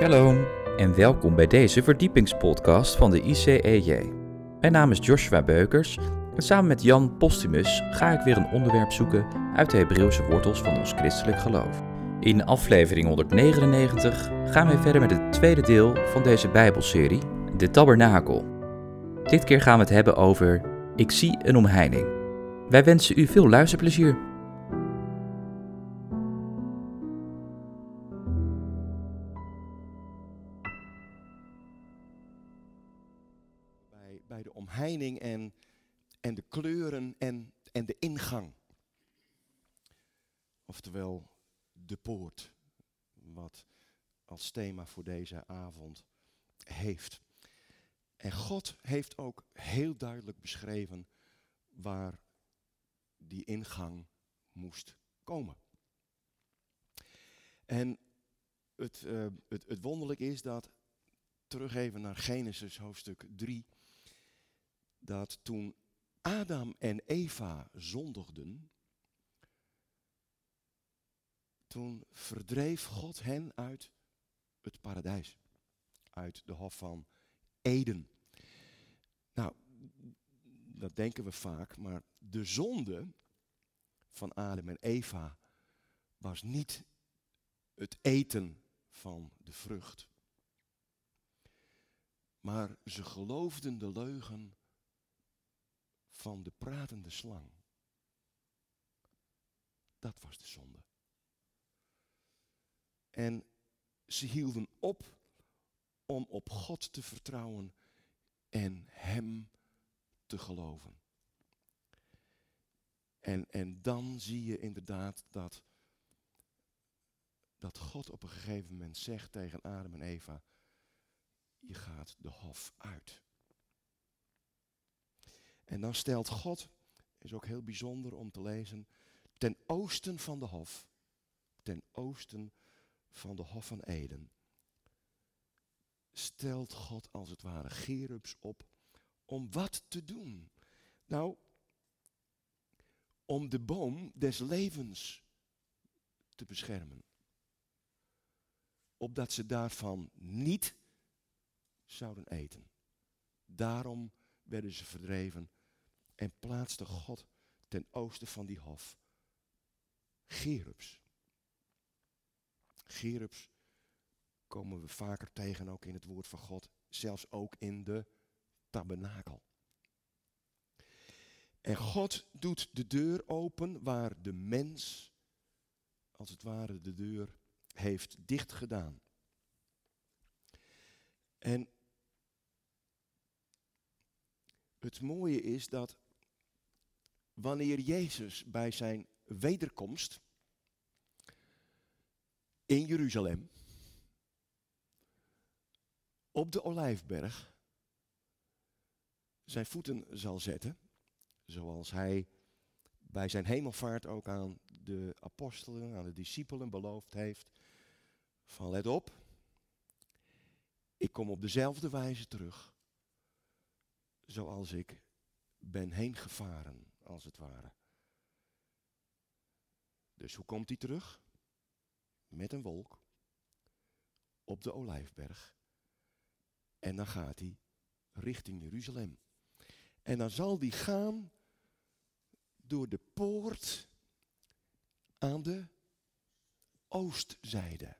Shalom en welkom bij deze verdiepingspodcast van de ICEJ. Mijn naam is Joshua Beukers en samen met Jan Postumus ga ik weer een onderwerp zoeken uit de Hebreeuwse wortels van ons christelijk geloof. In aflevering 199 gaan we verder met het tweede deel van deze Bijbelserie, de Tabernakel. Dit keer gaan we het hebben over Ik zie een omheining. Wij wensen u veel luisterplezier. En, en de kleuren en, en de ingang. Oftewel de poort, wat als thema voor deze avond heeft. En God heeft ook heel duidelijk beschreven waar die ingang moest komen. En het, eh, het, het wonderlijk is dat, terug even naar Genesis hoofdstuk 3, dat toen Adam en Eva zondigden, toen verdreef God hen uit het paradijs, uit de hof van Eden. Nou, dat denken we vaak, maar de zonde van Adam en Eva was niet het eten van de vrucht. Maar ze geloofden de leugen van de pratende slang. Dat was de zonde. En ze hielden op om op God te vertrouwen en Hem te geloven. En, en dan zie je inderdaad dat, dat God op een gegeven moment zegt tegen Adam en Eva, je gaat de hof uit. En dan stelt God, is ook heel bijzonder om te lezen, ten oosten van de hof, ten oosten van de hof van Eden, stelt God als het ware gerubs op om wat te doen? Nou, om de boom des levens te beschermen. Opdat ze daarvan niet zouden eten. Daarom werden ze verdreven en plaatste God ten oosten van die hof gerubs. Gerubs komen we vaker tegen ook in het woord van God, zelfs ook in de tabernakel. En God doet de deur open waar de mens, als het ware, de deur heeft dicht gedaan. En het mooie is dat wanneer Jezus bij zijn wederkomst in Jeruzalem op de Olijfberg zijn voeten zal zetten, zoals hij bij zijn hemelvaart ook aan de apostelen, aan de discipelen beloofd heeft, van let op, ik kom op dezelfde wijze terug, zoals ik ben heen gevaren, als het ware. Dus hoe komt hij terug? Met een wolk op de Olijfberg. En dan gaat hij richting Jeruzalem. En dan zal die gaan door de poort aan de oostzijde.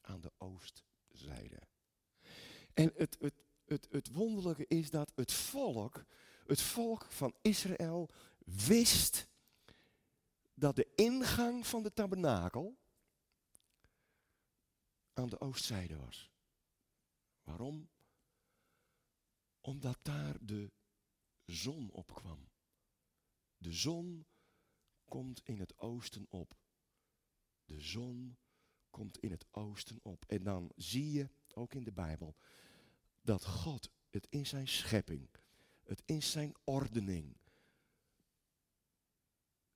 Aan de oostzijde. En het, het, het, het wonderlijke is dat het volk, het volk van Israël, wist dat de ingang van de tabernakel aan de oostzijde was. Waarom? Omdat daar de zon opkwam. De zon komt in het oosten op. De zon komt in het oosten op. En dan zie je, ook in de Bijbel, dat God het in zijn schepping, het in zijn ordening,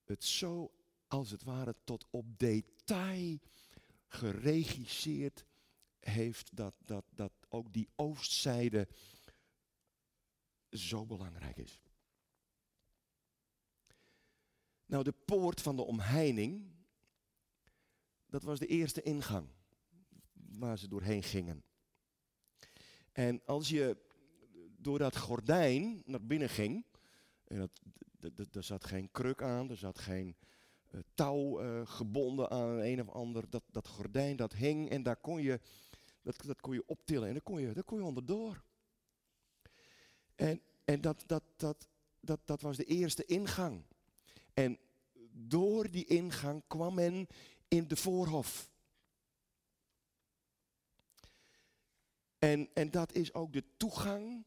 het zo als het ware tot op detail geregisseerd heeft dat, dat, dat ook die oostzijde zo belangrijk is. Nou, de poort van de omheining, dat was de eerste ingang. waar ze doorheen gingen. En als je door dat gordijn naar binnen ging, en dat, er zat geen kruk aan, er zat geen uh, touw uh, gebonden aan een of ander, dat, dat gordijn dat hing en daar kon je, dat, dat kon je optillen en daar kon je, daar kon je onderdoor. En, en dat, dat, dat, dat, dat was de eerste ingang. En door die ingang kwam men in de voorhof. En, en dat is ook de toegang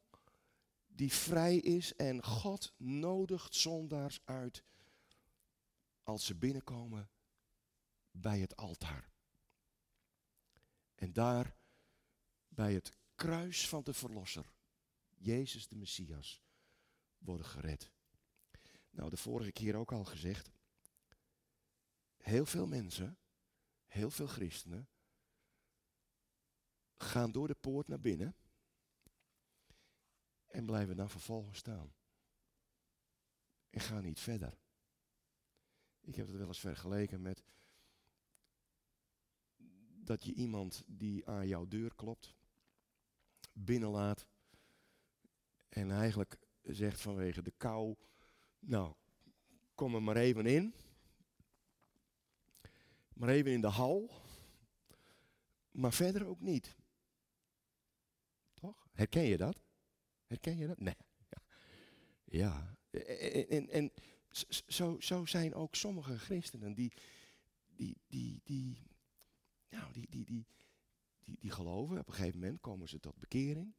die vrij is en God nodigt zondaars uit als ze binnenkomen bij het altaar. En daar bij het kruis van de Verlosser, Jezus de Messias, worden gered. Nou, de vorige keer ook al gezegd, heel veel mensen, heel veel christenen, gaan door de poort naar binnen en blijven dan vervolgens staan. En gaan niet verder. Ik heb het wel eens vergeleken met dat je iemand die aan jouw deur klopt, binnenlaat en eigenlijk zegt vanwege de kou, nou, kom er maar even in. Maar even in de hal. Maar verder ook niet. Toch? Herken je dat? Herken je dat? Nee. Ja. En, en, zo, zo zijn ook sommige christenen die, die, die, die, nou, die, die, die, die, die geloven. Op een gegeven moment komen ze tot bekering.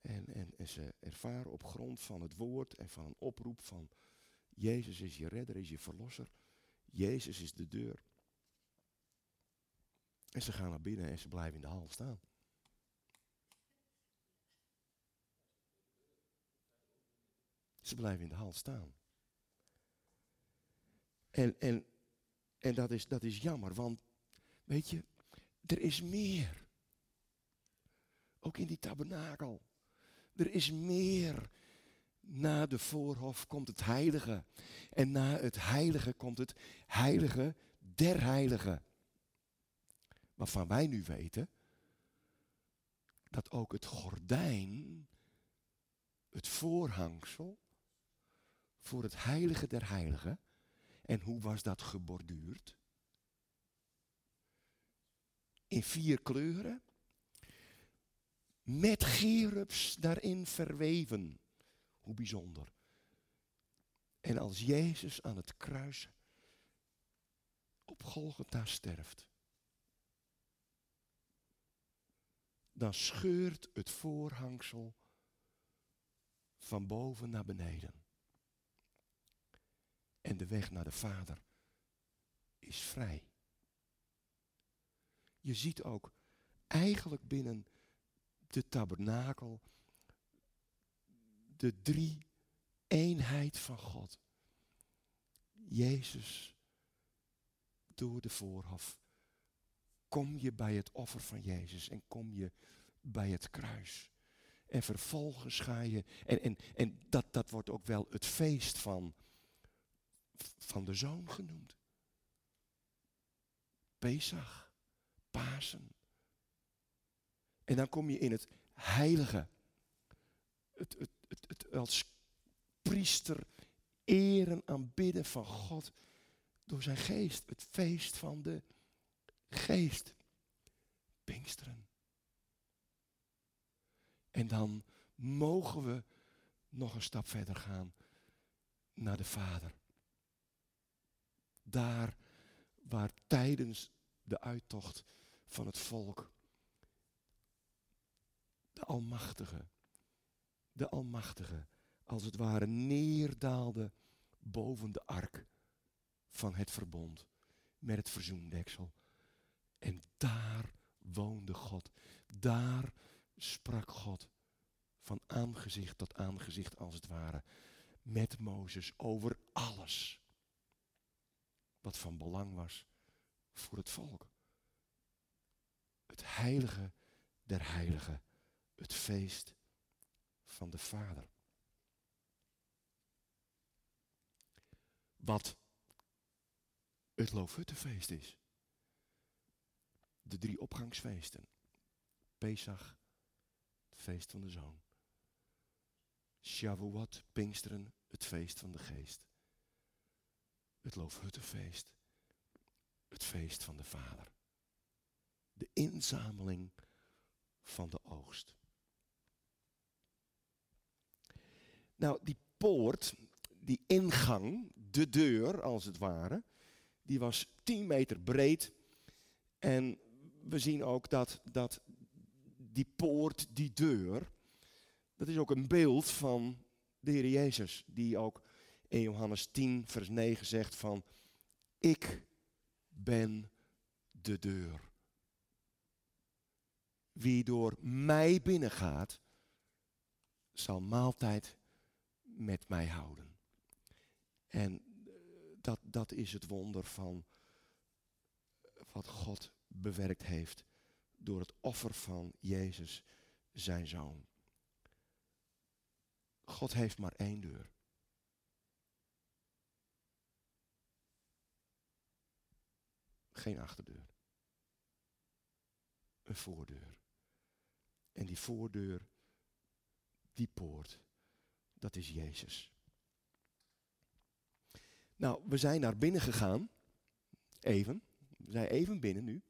En, en, en ze ervaren op grond van het woord en van een oproep van Jezus is je redder, is je verlosser. Jezus is de deur. En ze gaan naar binnen en ze blijven in de hal staan. Ze blijven in de hal staan. En, en, en dat, is, dat is jammer, want weet je, er is meer. Ook in die tabernakel. Er is meer. Na de voorhof komt het heilige. En na het heilige komt het heilige der heiligen. Waarvan wij nu weten dat ook het gordijn, het voorhangsel, voor het heilige der heiligen. En hoe was dat geborduurd? In vier kleuren. Met gerubs daarin verweven. Hoe bijzonder. En als Jezus aan het kruis op Golgotha sterft, dan scheurt het voorhangsel van boven naar beneden. En de weg naar de Vader is vrij. Je ziet ook eigenlijk binnen de tabernakel de drie eenheid van God. Jezus door de voorhof. Kom je bij het offer van Jezus en kom je bij het kruis. En vervolgens ga je, en, en, en dat, dat wordt ook wel het feest van van de zoon genoemd. Pesach, Pasen. En dan kom je in het heilige. Het, het, het, het als priester eren, aanbidden van God door zijn geest. Het feest van de geest. Pinksteren. En dan mogen we nog een stap verder gaan naar de Vader daar waar tijdens de uittocht van het volk de Almachtige, de Almachtige, als het ware neerdaalde boven de ark van het verbond met het verzoendeksel. En daar woonde God. Daar sprak God van aangezicht tot aangezicht als het ware met Mozes over alles wat van belang was voor het volk. Het heilige der heiligen, het feest van de Vader. Wat het Loofhuttenfeest is. de drie opgangsfeesten. Pesach, het feest van de zoon. Shavuot, Pinksteren, het feest van de geest. Het Loofhuttenfeest, het feest van de Vader. De inzameling van de oogst. Nou, die poort, die ingang, de deur als het ware, die was 10 meter breed. En we zien ook dat, dat die poort, die deur, dat is ook een beeld van de Heer Jezus, die ook in Johannes 10, vers 9 zegt van, ik ben de deur. Wie door mij binnengaat, zal maaltijd met mij houden. En eh, dat, dat is het wonder van wat God bewerkt heeft door het offer van Jezus, zijn zoon. God heeft maar één deur. Geen achterdeur. Een voordeur. En die voordeur, die poort, dat is Jezus. Nou, we zijn naar binnen gegaan. Even. We zijn even binnen nu.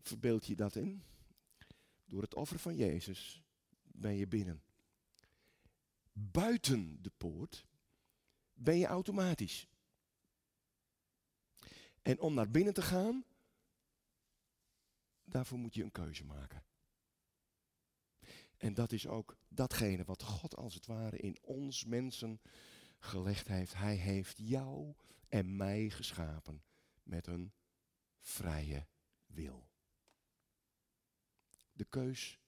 Verbeeld je dat in? Door het offer van Jezus ben je binnen. Buiten de poort ben je automatisch. En om naar binnen te gaan, daarvoor moet je een keuze maken. En dat is ook datgene wat God als het ware in ons mensen gelegd heeft. Hij heeft jou en mij geschapen met een vrije wil. De keus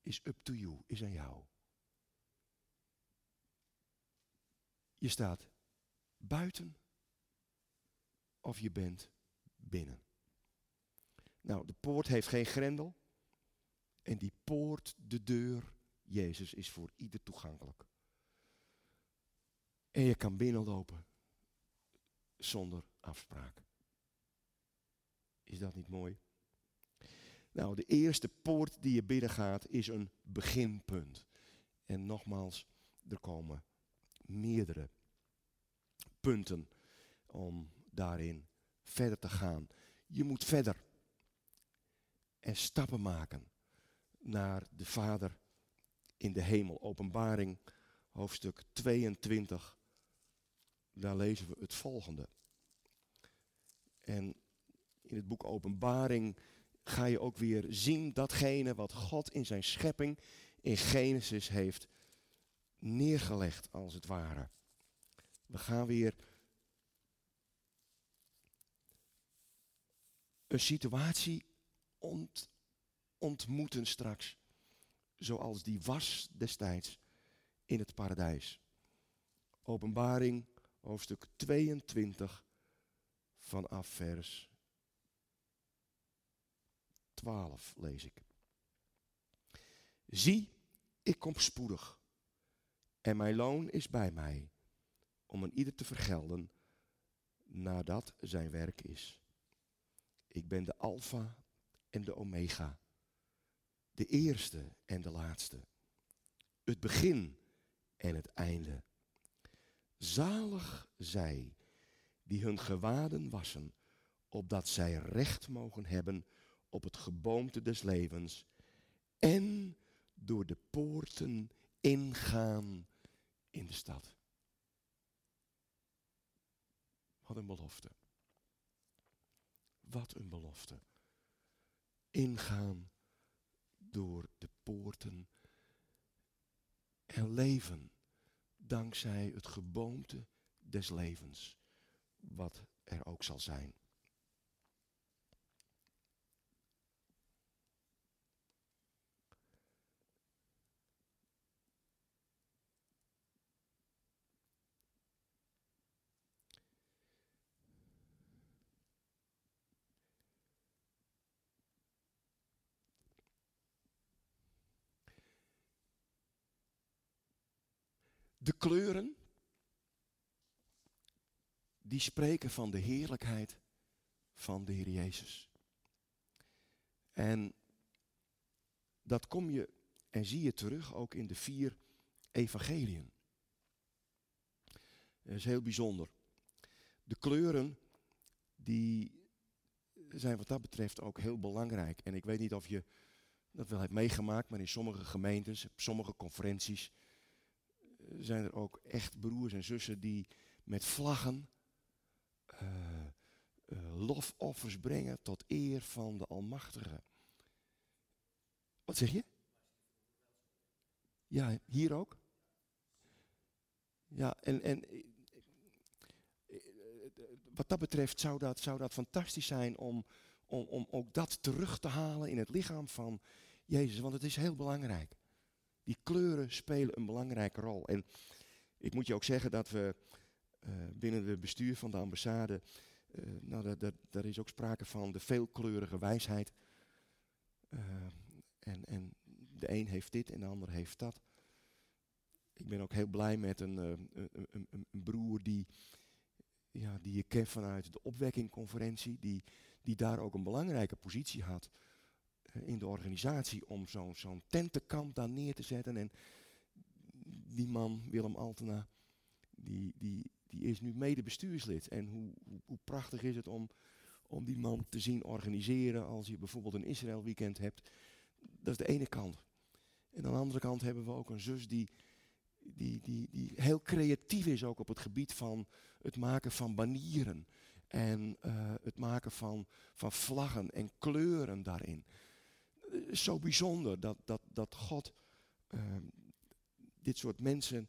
is up to you, is aan jou. Je staat buiten of je bent binnen. Nou, de poort heeft geen grendel. En die poort, de deur, Jezus, is voor ieder toegankelijk. En je kan binnenlopen zonder afspraak. Is dat niet mooi? Nou, de eerste poort die je binnengaat is een beginpunt. En nogmaals, er komen meerdere punten om daarin verder te gaan. Je moet verder en stappen maken naar de Vader in de hemel. Openbaring hoofdstuk 22. Daar lezen we het volgende. En in het boek Openbaring ga je ook weer zien datgene wat God in zijn schepping in Genesis heeft neergelegd, als het ware. We gaan weer een situatie ont, ontmoeten straks, zoals die was destijds in het paradijs. Openbaring, hoofdstuk 22, vanaf vers 12 lees ik. Zie, ik kom spoedig en mijn loon is bij mij, om een ieder te vergelden nadat zijn werk is. Ik ben de Alpha en de Omega, de eerste en de laatste, het begin en het einde. Zalig zij die hun gewaden wassen, opdat zij recht mogen hebben op het geboomte des levens en door de poorten ingaan in de stad. Wat een belofte. Wat een belofte. Ingaan door de poorten en leven dankzij het geboomte des levens, wat er ook zal zijn. De kleuren, die spreken van de heerlijkheid van de Heer Jezus. En dat kom je en zie je terug ook in de vier evangeliën. Dat is heel bijzonder. De kleuren die zijn wat dat betreft ook heel belangrijk. En ik weet niet of je dat wel hebt meegemaakt, maar in sommige gemeentes, op sommige conferenties, zijn er ook echt broers en zussen die met vlaggen uh, uh, lofoffers brengen tot eer van de Almachtige. Wat zeg je? Ja, hier ook? Ja, en, en wat dat betreft zou dat, zou dat fantastisch zijn om, om, om ook dat terug te halen in het lichaam van Jezus. Want het is heel belangrijk. Die kleuren spelen een belangrijke rol. En ik moet je ook zeggen dat we uh, binnen het bestuur van de ambassade, uh, nou, daar is ook sprake van de veelkleurige wijsheid. Uh, en, en de een heeft dit en de ander heeft dat. Ik ben ook heel blij met een, een, een, een broer die ja, die je kent vanuit de opwekkingconferentie, die, die daar ook een belangrijke positie had in de organisatie om zo'n zo'n tentenkamp daar neer te zetten. En die man, Willem Altena, die, die, die is nu mede bestuurslid. En hoe, hoe, hoe, prachtig is het om, om die man te zien organiseren als je bijvoorbeeld een Israël weekend hebt. Dat is de ene kant. En aan de andere kant hebben we ook een zus die die, die, die heel creatief is ook op het gebied van het maken van banieren. En uh, het maken van, van vlaggen en kleuren daarin. Zo bijzonder dat, dat, dat God uh, dit soort mensen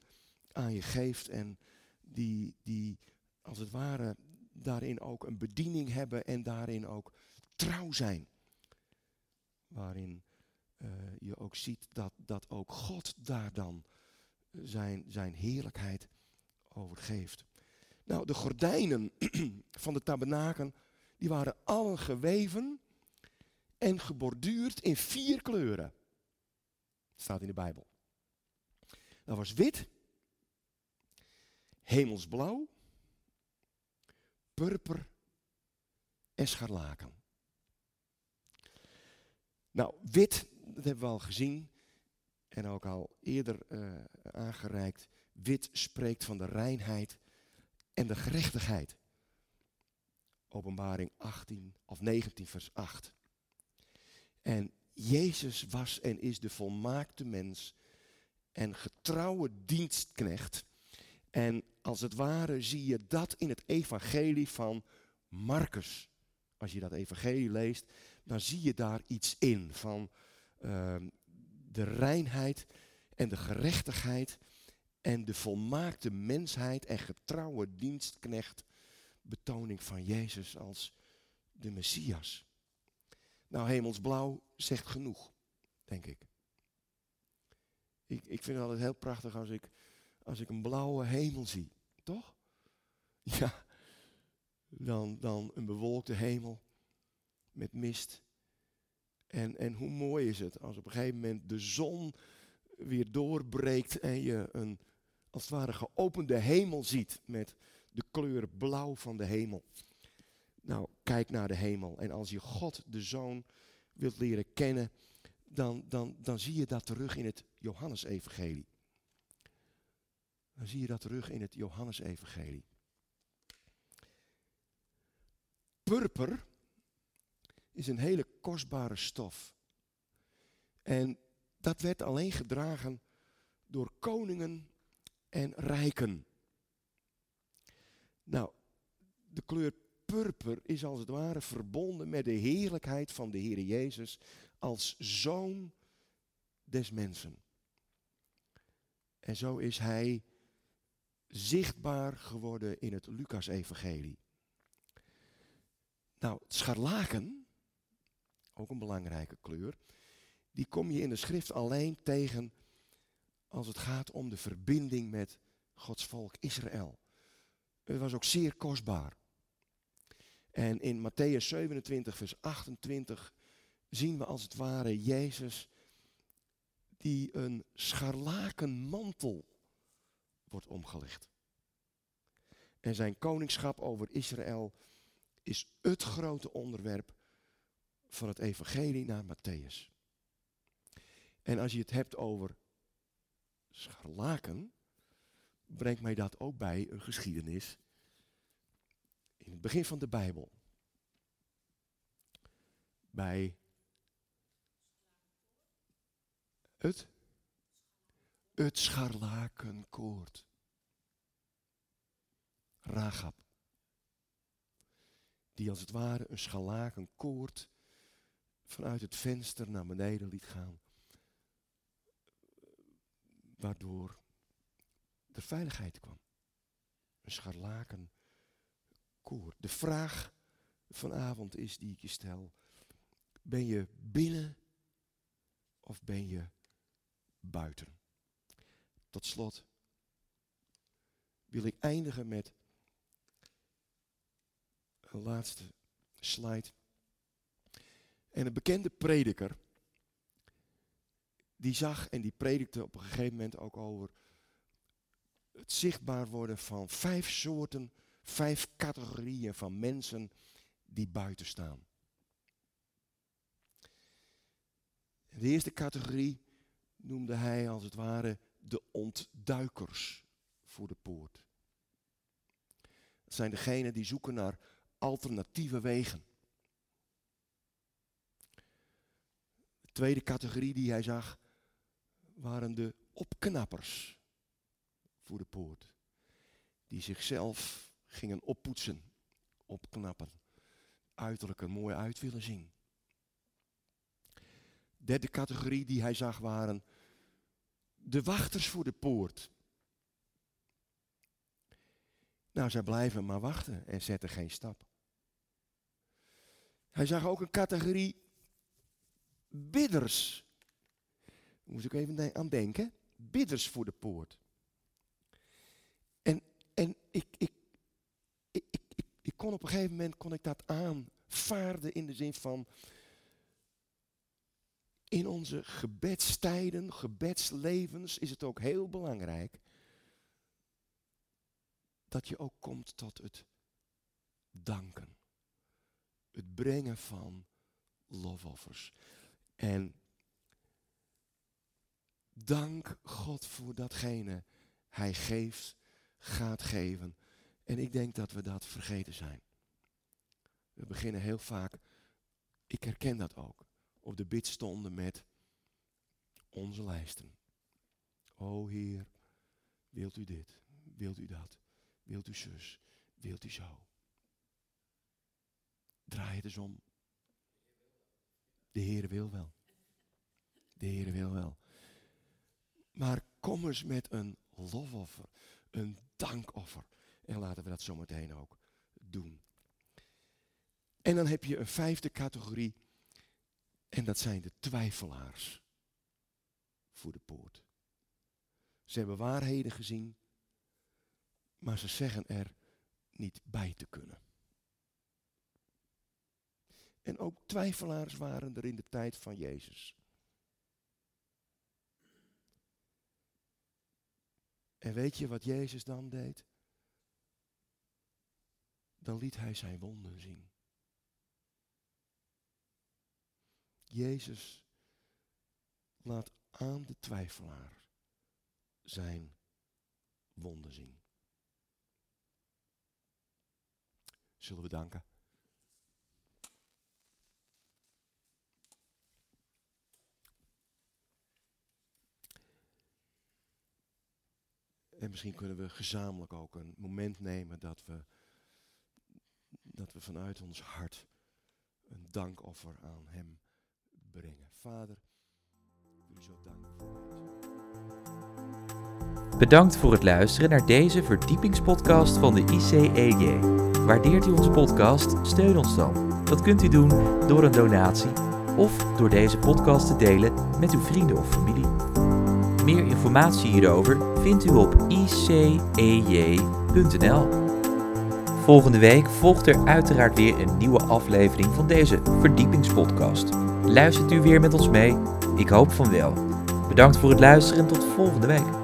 aan je geeft en die, die als het ware daarin ook een bediening hebben en daarin ook trouw zijn. Waarin eh, je ook ziet dat, dat ook God daar dan zijn, zijn heerlijkheid overgeeft. Nou, de gordijnen van de tabernaken, die waren allen geweven en geborduurd in vier kleuren. Dat staat in de Bijbel. Dat was wit, hemelsblauw, purper en scharlaken. Nou, wit, dat hebben we al gezien, en ook al eerder uh, aangereikt, wit spreekt van de reinheid en de gerechtigheid. Openbaring 18 of 19 vers 8. En Jezus was en is de volmaakte mens en getrouwe dienstknecht. En als het ware zie je dat in het evangelie van Marcus. Als je dat evangelie leest, dan zie je daar iets in van uh, de reinheid en de gerechtigheid en de volmaakte mensheid en getrouwe dienstknecht betoning van Jezus als de Messias. Nou, hemelsblauw zegt genoeg, denk ik. Ik, ik vind het altijd heel prachtig als ik, als ik een blauwe hemel zie, toch? Ja, dan, dan een bewolkte hemel met mist en, en hoe mooi is het als op een gegeven moment de zon weer doorbreekt en je een als het ware geopende hemel ziet met de kleur blauw van de hemel. Nou, kijk naar de hemel. En als je God, de Zoon, wilt leren kennen, dan, dan, dan zie je dat terug in het Johannesevangelie. Dan zie je dat terug in het Johannesevangelie. Purper is een hele kostbare stof. En dat werd alleen gedragen door koningen en rijken. Nou, de kleur purper is als het ware verbonden met de heerlijkheid van de Heer Jezus als zoon des mensen. En zo is hij zichtbaar geworden in het Lucas-evangelie. Nou, scharlaken ook een belangrijke kleur, die kom je in de schrift alleen tegen als het gaat om de verbinding met Gods volk Israël. Het was ook zeer kostbaar. En in Matthäus 27, vers 28 zien we als het ware Jezus die een scharlakenmantel wordt omgelegd. En zijn koningschap over Israël is het grote onderwerp van het evangelie naar Matthäus. En als je het hebt over scharlaken, brengt mij dat ook bij een geschiedenis in het begin van de Bijbel. Bij het, het scharlakenkoord. Ragab. Die als het ware een scharlakenkoord vanuit het venster naar beneden liet gaan. Waardoor er veiligheid kwam. Een scharlaken De vraag vanavond is die ik je stel. Ben je binnen of ben je buiten? Tot slot wil ik eindigen met een laatste slide. En een bekende prediker, die zag en die predikte op een gegeven moment ook over het zichtbaar worden van vijf soorten, vijf categorieën van mensen die buiten staan. De eerste categorie noemde hij als het ware de ontduikers voor de poort. Dat zijn degenen die zoeken naar alternatieve wegen. De tweede categorie die hij zag waren de opknappers voor de poort. Die zichzelf gingen oppoetsen, opknappen, uiterlijk er mooi uit willen zien. Derde categorie die hij zag waren de wachters voor de poort. Nou, zij blijven maar wachten en zetten geen stap. Hij zag ook een categorie bidders. Daar ik even aan denken. Bidders voor de poort. En, en ik, ik kon op een gegeven moment kon ik dat aanvaarden in de zin van in onze gebedstijden, gebedslevens is het ook heel belangrijk dat je ook komt tot het danken. Het brengen van lofoffers. En dank God voor datgene hij geeft, gaat geven. En ik denk dat we dat vergeten zijn. We beginnen heel vaak, ik herken dat ook, op de bid stonden met onze lijsten. O Heer, wilt u dit, wilt u dat, wilt u zus, wilt u zo. Draai het eens om. De Heer wil wel. De Heer wil wel. Maar kom eens met een lofoffer, een dankoffer. En laten we dat zometeen ook doen. En dan heb je een vijfde categorie. En dat zijn de twijfelaars voor de poort. Ze hebben waarheden gezien, maar ze zeggen er niet bij te kunnen. En ook twijfelaars waren er in de tijd van Jezus. En weet je wat Jezus dan deed? Dan liet hij zijn wonden zien. Jezus laat aan de twijfelaar zijn wonden zien. Zullen we danken? En misschien kunnen we gezamenlijk ook een moment nemen dat we, dat we vanuit ons hart een dankoffer aan Hem brengen. Vader, u zo deze. Bedankt voor het luisteren naar deze verdiepingspodcast van de ICEJ. Waardeert u onze podcast? Steun ons dan. Dat kunt u doen door een donatie of door deze podcast te delen met uw vrienden of familie. Meer informatie hierover vindt u op icej.nl. Volgende week volgt er uiteraard weer een nieuwe aflevering van deze verdiepingspodcast. Luistert u weer met ons mee? Ik hoop van wel. Bedankt voor het luisteren en tot volgende week.